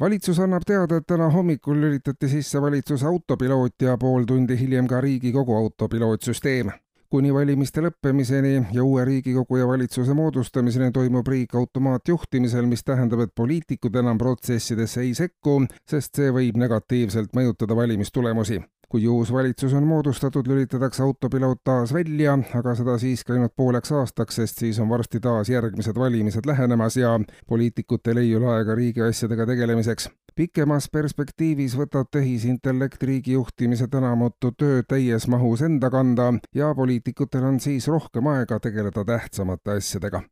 valitsus annab teada, et täna hommikul lülitati sisse valitsuse autopiloot ja pool tundi hiljem ka Riigikogu autopilootsüsteem. kuni valimiste lõppemiseni ja uue Riigikogu ja valitsuse moodustamiseni toimub riik automaatjuhtimisel, mis tähendab, et poliitikud enam protsessidesse ei sekku, sest see võib negatiivselt mõjutada valimistulemusi kui uus valitsus on moodustatud, lülitatakse autopiloot taas välja, aga seda siiski ainult pooleks aastaks, sest siis on varsti taas järgmised valimised lähenemas ja poliitikutel ei ole aega riigiasjadega tegelemiseks. pikemas perspektiivis võtab tehisintellekt riigi juhtimise tänamutu töö täies mahus enda kanda ja poliitikutel on siis rohkem aega tegeleda tähtsamate asjadega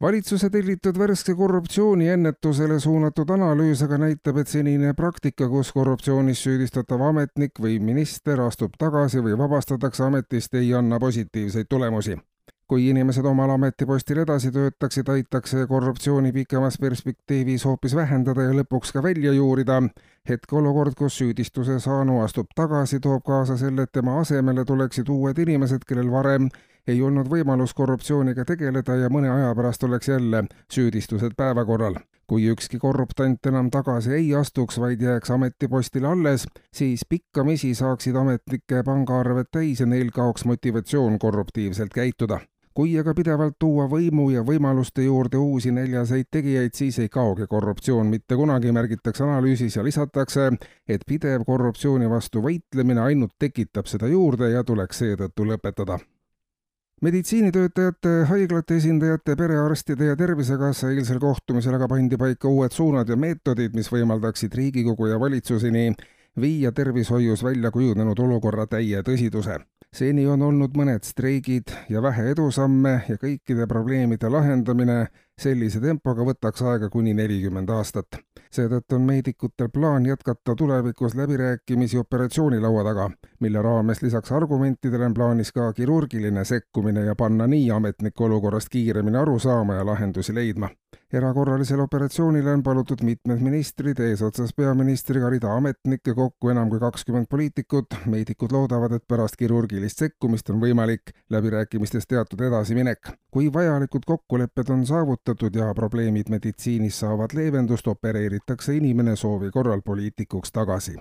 valitsuse tellitud värske korruptsiooniennetusele suunatud analüüs aga näitab, et senine praktika, kus korruptsioonis süüdistatav ametnik või minister astub tagasi või vabastatakse ametist, ei anna positiivseid tulemusi. kui inimesed omal ametipostil edasi töötaksid, aitaks see korruptsiooni pikemas perspektiivis hoopis vähendada ja lõpuks ka välja juurida. hetkeolukord, kus süüdistuse saanu astub tagasi, toob kaasa selle, et tema asemele tuleksid uued inimesed, kellel varem ei olnud võimalus korruptsiooniga tegeleda ja mõne aja pärast oleks jälle süüdistused päevakorral. kui ükski korruptant enam tagasi ei astuks, vaid jääks ametipostile alles, siis pikkamisi saaksid ametnike pangaarved täis ja neil kaoks motivatsioon korruptiivselt käituda kui aga pidevalt tuua võimu ja võimaluste juurde uusi neljaseid tegijaid, siis ei kaogi korruptsioon mitte kunagi, märgitakse analüüsis ja lisatakse, et pidev korruptsiooni vastu võitlemine ainult tekitab seda juurde ja tuleks seetõttu lõpetada meditsiinitöötajate, haiglate esindajate, perearstide ja Tervisekassa eilsel kohtumisel aga pandi paika uued suunad ja meetodid, mis võimaldaksid Riigikogu ja valitsuseni viia tervishoius välja kujunenud olukorra täie tõsiduse. seni on olnud mõned streigid ja vähe edusamme ja kõikide probleemide lahendamine sellise tempoga võtaks aega kuni nelikümmend aastat seetõttu on meedikutel plaan jätkata tulevikus läbirääkimisi operatsioonilaua taga, mille raames lisaks argumentidele on plaanis ka kirurgiline sekkumine ja panna nii ametnik olukorrast kiiremini aru saama ja lahendusi leidma erakorralisele operatsioonile on palutud mitmed ministrid, eesotsas peaministriga rida ametnikke, kokku enam kui kakskümmend poliitikut. meedikud loodavad, et pärast kirurgilist sekkumist on võimalik läbirääkimistes teatud edasiminek. Kui vajalikud kokkulepped on saavutatud ja probleemid meditsiinis saavad leevendust, opereeritakse inimene soovi korral poliitikuks tagasi.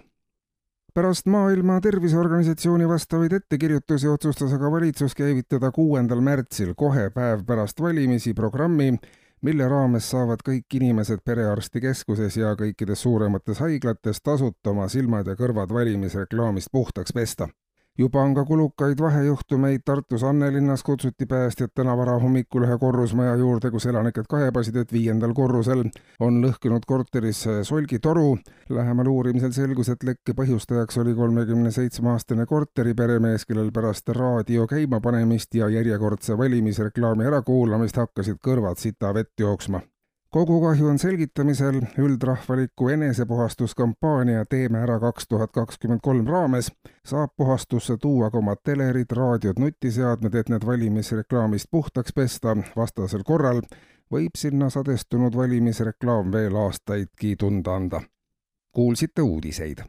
Pärast Maailma Terviseorganisatsiooni vastavaid ettekirjutusi otsustas aga valitsus käivitada kuuendal märtsil, kohe päev pärast valimisi, programmi, mille raames saavad kõik inimesed perearstikeskuses ja kõikides suuremates haiglates tasuta oma silmad ja kõrvad valimisreklaamist puhtaks pesta juba on ka kulukaid vahejuhtumeid Tartus Annelinnas kutsuti päästjad täna varahommikul ühe korrusmaja juurde, kus elanikud kaebasid, et viiendal korrusel on lõhkenud korteris solgitoru. lähemal uurimisel selgus, et lekke põhjustajaks oli kolmekümne seitsme aastane korteriperemees, kellel pärast raadio käimapanemist ja järjekordse valimisreklaami ärakuulamist hakkasid kõrvad sita vett jooksma kogukahju on selgitamisel. Üldrahvaliku enesepuhastuskampaania Teeme ära kaks tuhat kakskümmend kolm raames saab puhastusse tuua ka oma telerid, raadiod, nutiseadmed, et need valimisreklaamist puhtaks pesta, vastasel korral võib sinna sadestunud valimisreklaam veel aastaidki tunda anda. kuulsite uudiseid